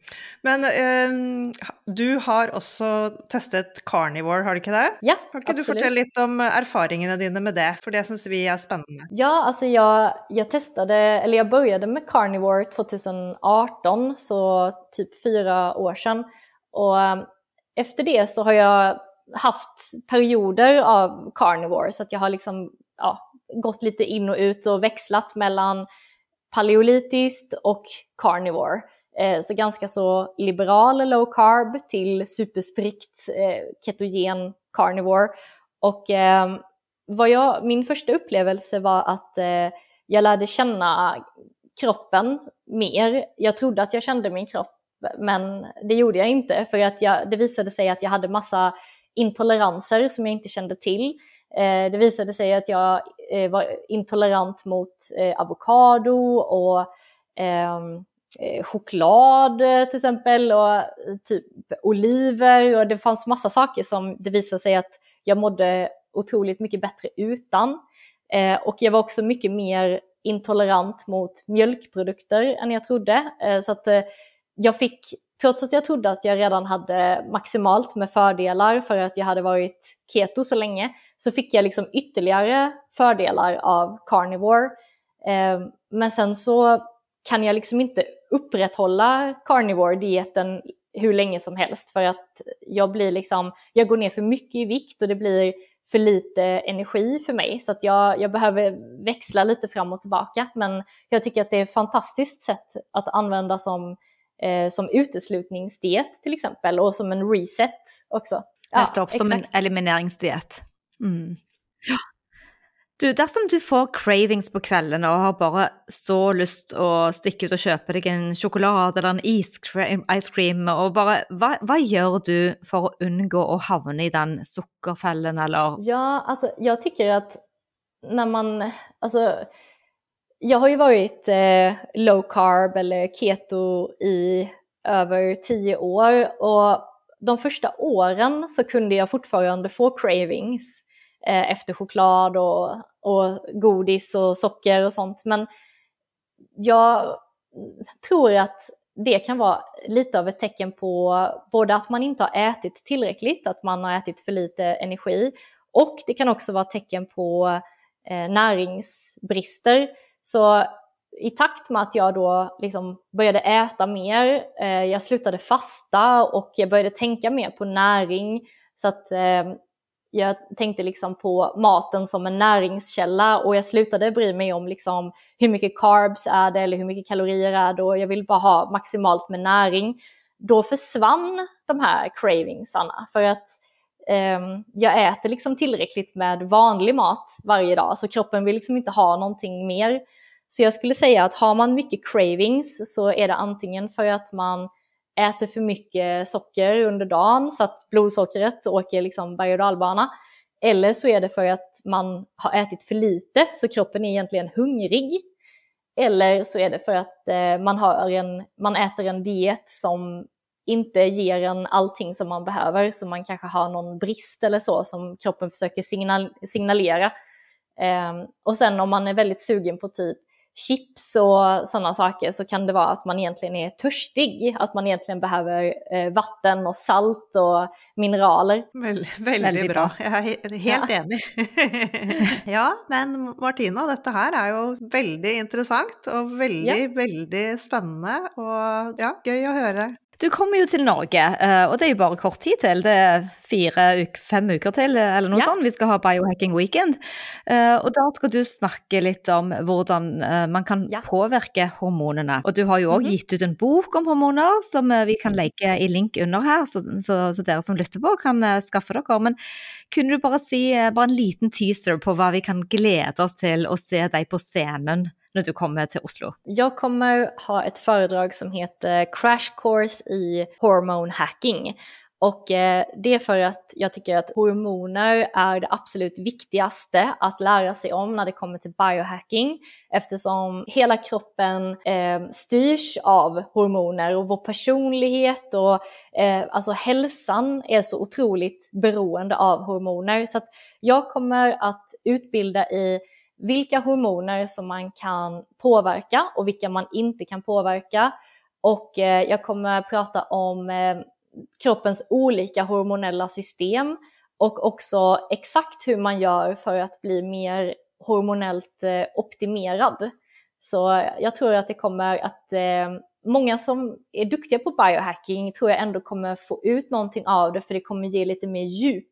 Men eh, du har också testat carnivore, har du inte det? Ja, Kan inte du berätta lite om erfarenheterna dina med det? För det syns vi är spännande. Ja, alltså jag, jag testade, eller jag började med carnivore 2018, så typ fyra år sedan. Och ehm, efter det så har jag haft perioder av carnivore, så att jag har liksom ja, gått lite in och ut och växlat mellan paleolitiskt och carnivore. Eh, så ganska så liberal low carb till superstrikt eh, ketogen carnivore. Och eh, vad jag, min första upplevelse var att jag lärde känna kroppen mer. Jag trodde att jag kände min kropp, men det gjorde jag inte för att jag, det visade sig att jag hade massa intoleranser som jag inte kände till. Eh, det visade sig att jag eh, var intolerant mot eh, avokado och ehm, choklad till exempel och typ oliver och det fanns massa saker som det visade sig att jag mådde otroligt mycket bättre utan. Och jag var också mycket mer intolerant mot mjölkprodukter än jag trodde. Så att jag fick trots att jag trodde att jag redan hade maximalt med fördelar för att jag hade varit keto så länge, så fick jag liksom ytterligare fördelar av carnivore. Eh, men sen så kan jag liksom inte upprätthålla carnivore-dieten hur länge som helst för att jag blir liksom, jag går ner för mycket i vikt och det blir för lite energi för mig så att jag, jag behöver växla lite fram och tillbaka. Men jag tycker att det är ett fantastiskt sätt att använda som eh, som uteslutningsdiet till exempel och som en reset också. Ja, Nettopp, som en elimineringsdiet. Mm. Du, dersom du får cravings på kvelden og har bare så lyst å stikke ut og kjøpe deg en sjokolade eller en ice cream, og bare, hva, hva, gjør du for å unngå å havne i den sukkerfellen, eller? Ja, altså, jag tycker att när man, alltså jag har ju varit eh, low carb eller keto i över tio år och de första åren så kunde jag fortfarande få cravings eh, efter choklad och, och godis och socker och sånt. Men jag tror att det kan vara lite av ett tecken på både att man inte har ätit tillräckligt, att man har ätit för lite energi och det kan också vara tecken på eh, näringsbrister. Så i takt med att jag då liksom började äta mer, eh, jag slutade fasta och jag började tänka mer på näring. Så att eh, jag tänkte liksom på maten som en näringskälla och jag slutade bry mig om liksom hur mycket carbs är det eller hur mycket kalorier är det och jag vill bara ha maximalt med näring. Då försvann de här cravingsarna för att um, jag äter liksom tillräckligt med vanlig mat varje dag så kroppen vill liksom inte ha någonting mer. Så jag skulle säga att har man mycket cravings så är det antingen för att man äter för mycket socker under dagen så att blodsockret åker liksom berg och dalbana. Eller så är det för att man har ätit för lite så kroppen är egentligen hungrig. Eller så är det för att eh, man, har en, man äter en diet som inte ger en allting som man behöver, så man kanske har någon brist eller så som kroppen försöker signal signalera. Um, och sen om man är väldigt sugen på typ chips och sådana saker så kan det vara att man egentligen är törstig, att man egentligen behöver eh, vatten och salt och mineraler. Väl, väldigt, väldigt bra. bra. Jag är helt ja. enig. ja, men Martina, detta här är ju väldigt intressant och väldigt, ja. väldigt spännande och ja, kul att höra du kommer jo til Norge, eh, og det er jo bare kort tid til. Det er fire, fem uker til, eller noe ja. sånt. Vi skal ha Biohacking Weekend. Eh, og da skal du snakke litt om hvordan eh, man kan ja. påvirke hormonene. Og du har jo òg mm -hmm. gitt ut en bok om hormoner som vi kan legge i link under her, så, så, så dere som lytter på, kan skaffe dere. Men kunne du bare si bare en liten teaser på hva vi kan glede oss til å se deg på scenen? När du kommer till Oslo? Jag kommer ha ett föredrag som heter Crash Course i Hormone Hacking. Och eh, det är för att jag tycker att hormoner är det absolut viktigaste att lära sig om när det kommer till biohacking eftersom hela kroppen eh, styrs av hormoner och vår personlighet och eh, alltså hälsan är så otroligt beroende av hormoner. Så att jag kommer att utbilda i vilka hormoner som man kan påverka och vilka man inte kan påverka. Och eh, jag kommer prata om eh, kroppens olika hormonella system och också exakt hur man gör för att bli mer hormonellt eh, optimerad. Så jag tror att det kommer att många som är duktiga på biohacking tror jag ändå kommer få ut någonting av det för det kommer ge lite mer djup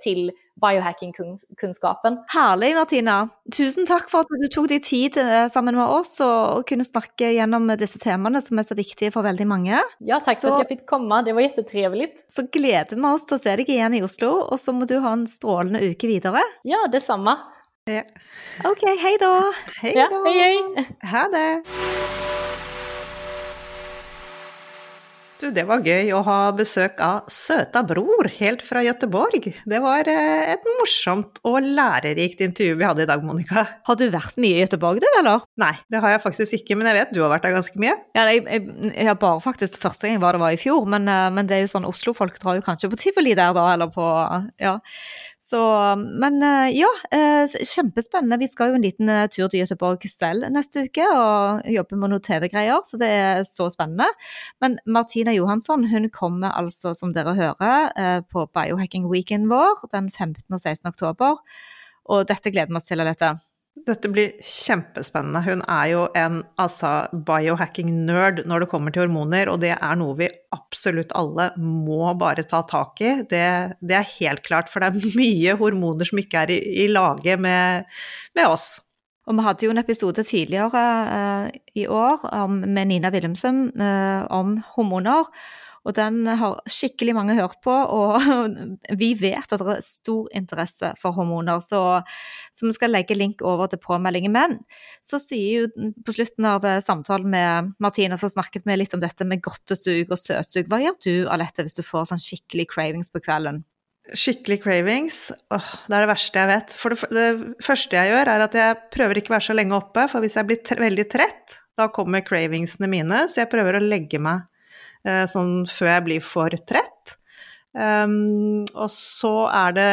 till biohacking-kunnskapen. Herlig, Martina. Tusen takk for at du tok deg tid eh, sammen med oss og, kunne snakke gjennom disse temaene som er så viktige for veldig mange. Ja, takk så, for at jeg fikk komme. Det var jättetrevligt. Så gleder vi oss til å se deg igjen i Oslo, og så må du ha en strålende uke videre. Ja, detsamma. Ja. OK, hei da. Hei da. Ja, hei, hei. Ha det. Du, det var gøy å ha besøk av søta bror helt fra Göteborg. Det var eh, et morsomt og lærerikt intervju vi hadde i dag, Monica. Har du vært mye i Göteborg, du, eller? Nei, det har jeg faktisk ikke, men jeg vet du har vært der ganske mye. Ja, jeg, jeg, jeg har bare faktisk første gang var det var i fjor, men, eh, men det er jo sånn Oslo-folk drar jo kanskje på tivoli der, da, eller på Ja. Så, men eh, ja, eh, kjempespennende. Vi skal jo en liten eh, tur til Göteborg selv neste uke og jobbe med noen TV-greier, så det er så spennende. Men Martina Johansson hun kommer altså, som dere hører, på Biohacking Weekend vår den 15. og 16. oktober. Og dette gleder vi oss til, Alette. Dette blir kjempespennende. Hun er jo en altså, biohacking-nerd når det kommer til hormoner, og det er noe vi absolutt alle må bare ta tak i. Det, det er helt klart, for det er mye hormoner som ikke er i, i lage med, med, oss. Og vi hadde jo en episode tidligere uh, i år om, med Nina Wilhelmsen uh, om hormoner. Og den har skikkelig mange hørt på, og vi vet at det er stor interesse for hormoner. Så, så vi skal legge link over til påmeldingen. Men så sier jo på slutten av eh, samtalen med Martina, så snakket vi litt om dette med godtesug og søtsug. Hva gjør du, Alette, hvis du får sånn skikkelig cravings på kvelden? Skikkelig cravings, åh, det er det verste jeg vet. For det, det, første jeg gjør, er at jeg prøver ikke å være så lenge oppe, for hvis jeg blir tre, veldig trett, da kommer cravingsene mine, så jeg prøver å legge meg sånn før jeg blir for trett. Um, og så er det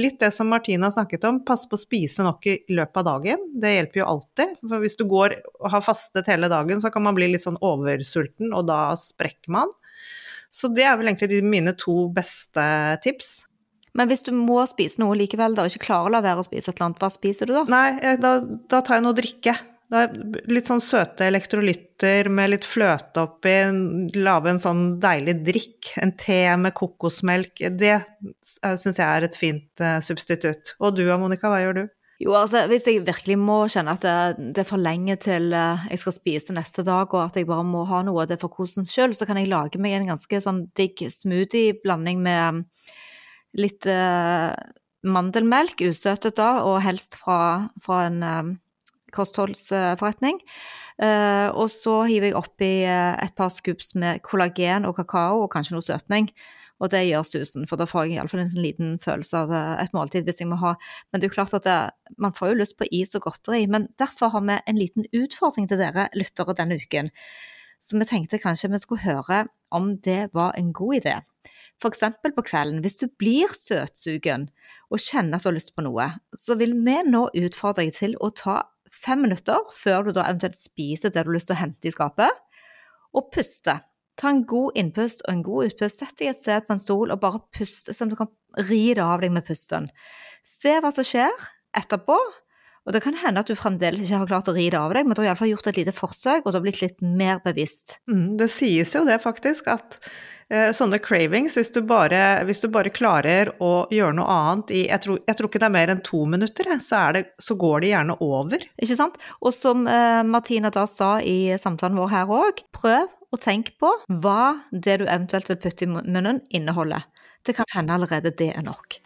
litt det som Martina snakket om, passe på å spise nok i løpet av dagen. Det hjelper jo alltid. For hvis du går og har fastet hele dagen, så kan man bli litt sånn oversulten, og da sprekker man. Så det er vel egentlig mine to beste tips. Men hvis du må spise noe likevel, da, og ikke klarer å la være å spise et eller annet, hva spiser du da? Nei, eh, da, da tar jeg noe å drikke. Det er litt sånn søte elektrolytter med litt fløte oppi, lage en sånn deilig drikk. En te med kokosmelk. Det eh, syns jeg er et fint eh, substitutt. Og du Monica, hva gjør du? Jo, altså hvis jeg virkelig må kjenne at det, det er for lenge til eh, jeg skal spise neste dag, og at jeg bare må ha noe av det for kosens skyld, så kan jeg lage meg en ganske sånn digg smoothie-blanding med litt uh, mandelmelk, usøtet da, og helst fra, fra en kostholdsforretning. Uh, og så hiver jeg oppi eh, et par scoops med kollagen og kakao og kanskje noe søtning. Og det gjør susen, for da får jeg iallfall en liten følelse av eh, et måltid hvis jeg må ha Men det er jo klart at det, man får jo lyst på is og godteri, men derfor har vi en liten utfordring til dere lyttere denne uken. Så vi tenkte kanskje vi skulle høre om det var en god idé. F.eks. på kvelden, hvis du blir søtsugen og kjenner at du har lyst på noe, så vil vi nå utfordre deg til å ta fem minutter før du da eventuelt spiser det du har lyst til å hente i skapet, og puste. Ta en god innpust og en god utpust. Sett deg et sted på en stol og bare puste, sånn at du kan ri det av deg med pusten. Se hva som skjer etterpå. Og det kan hende at du fremdeles ikke har klart å ri det av deg, men du har iallfall gjort et lite forsøk, og du har blitt litt mer bevisst. Mm, det sies jo det, faktisk, at Eh, sånne cravings, hvis du, bare, hvis du, bare, klarer å gjøre noe annet i jeg tror, jeg tror ikke det er mer enn to minutter, eh, så, det, så, går det gjerne over. Ikke sant. Og som eh, Martina da sa i samtalen vår her òg, prøv å tenke på hva det du eventuelt vil putte i munnen, inneholder. Det kan hende allerede det er nok.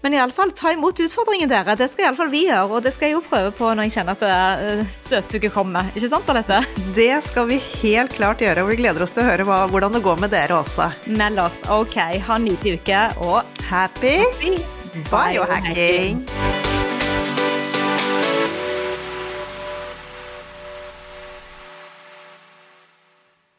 Men iallfall, ta imot utfordringen, dere. Det skal iallfall vi gjøre. Og det skal jeg jo prøve på når jeg kjenner at uh, støtsuget kommer. Ikke sant, Alette? Det skal vi helt klart gjøre, og vi gleder oss til å høre hva, hvordan det går med dere også. Meld oss. OK, ha en nydelig uke, og happy, happy biohacking! biohacking.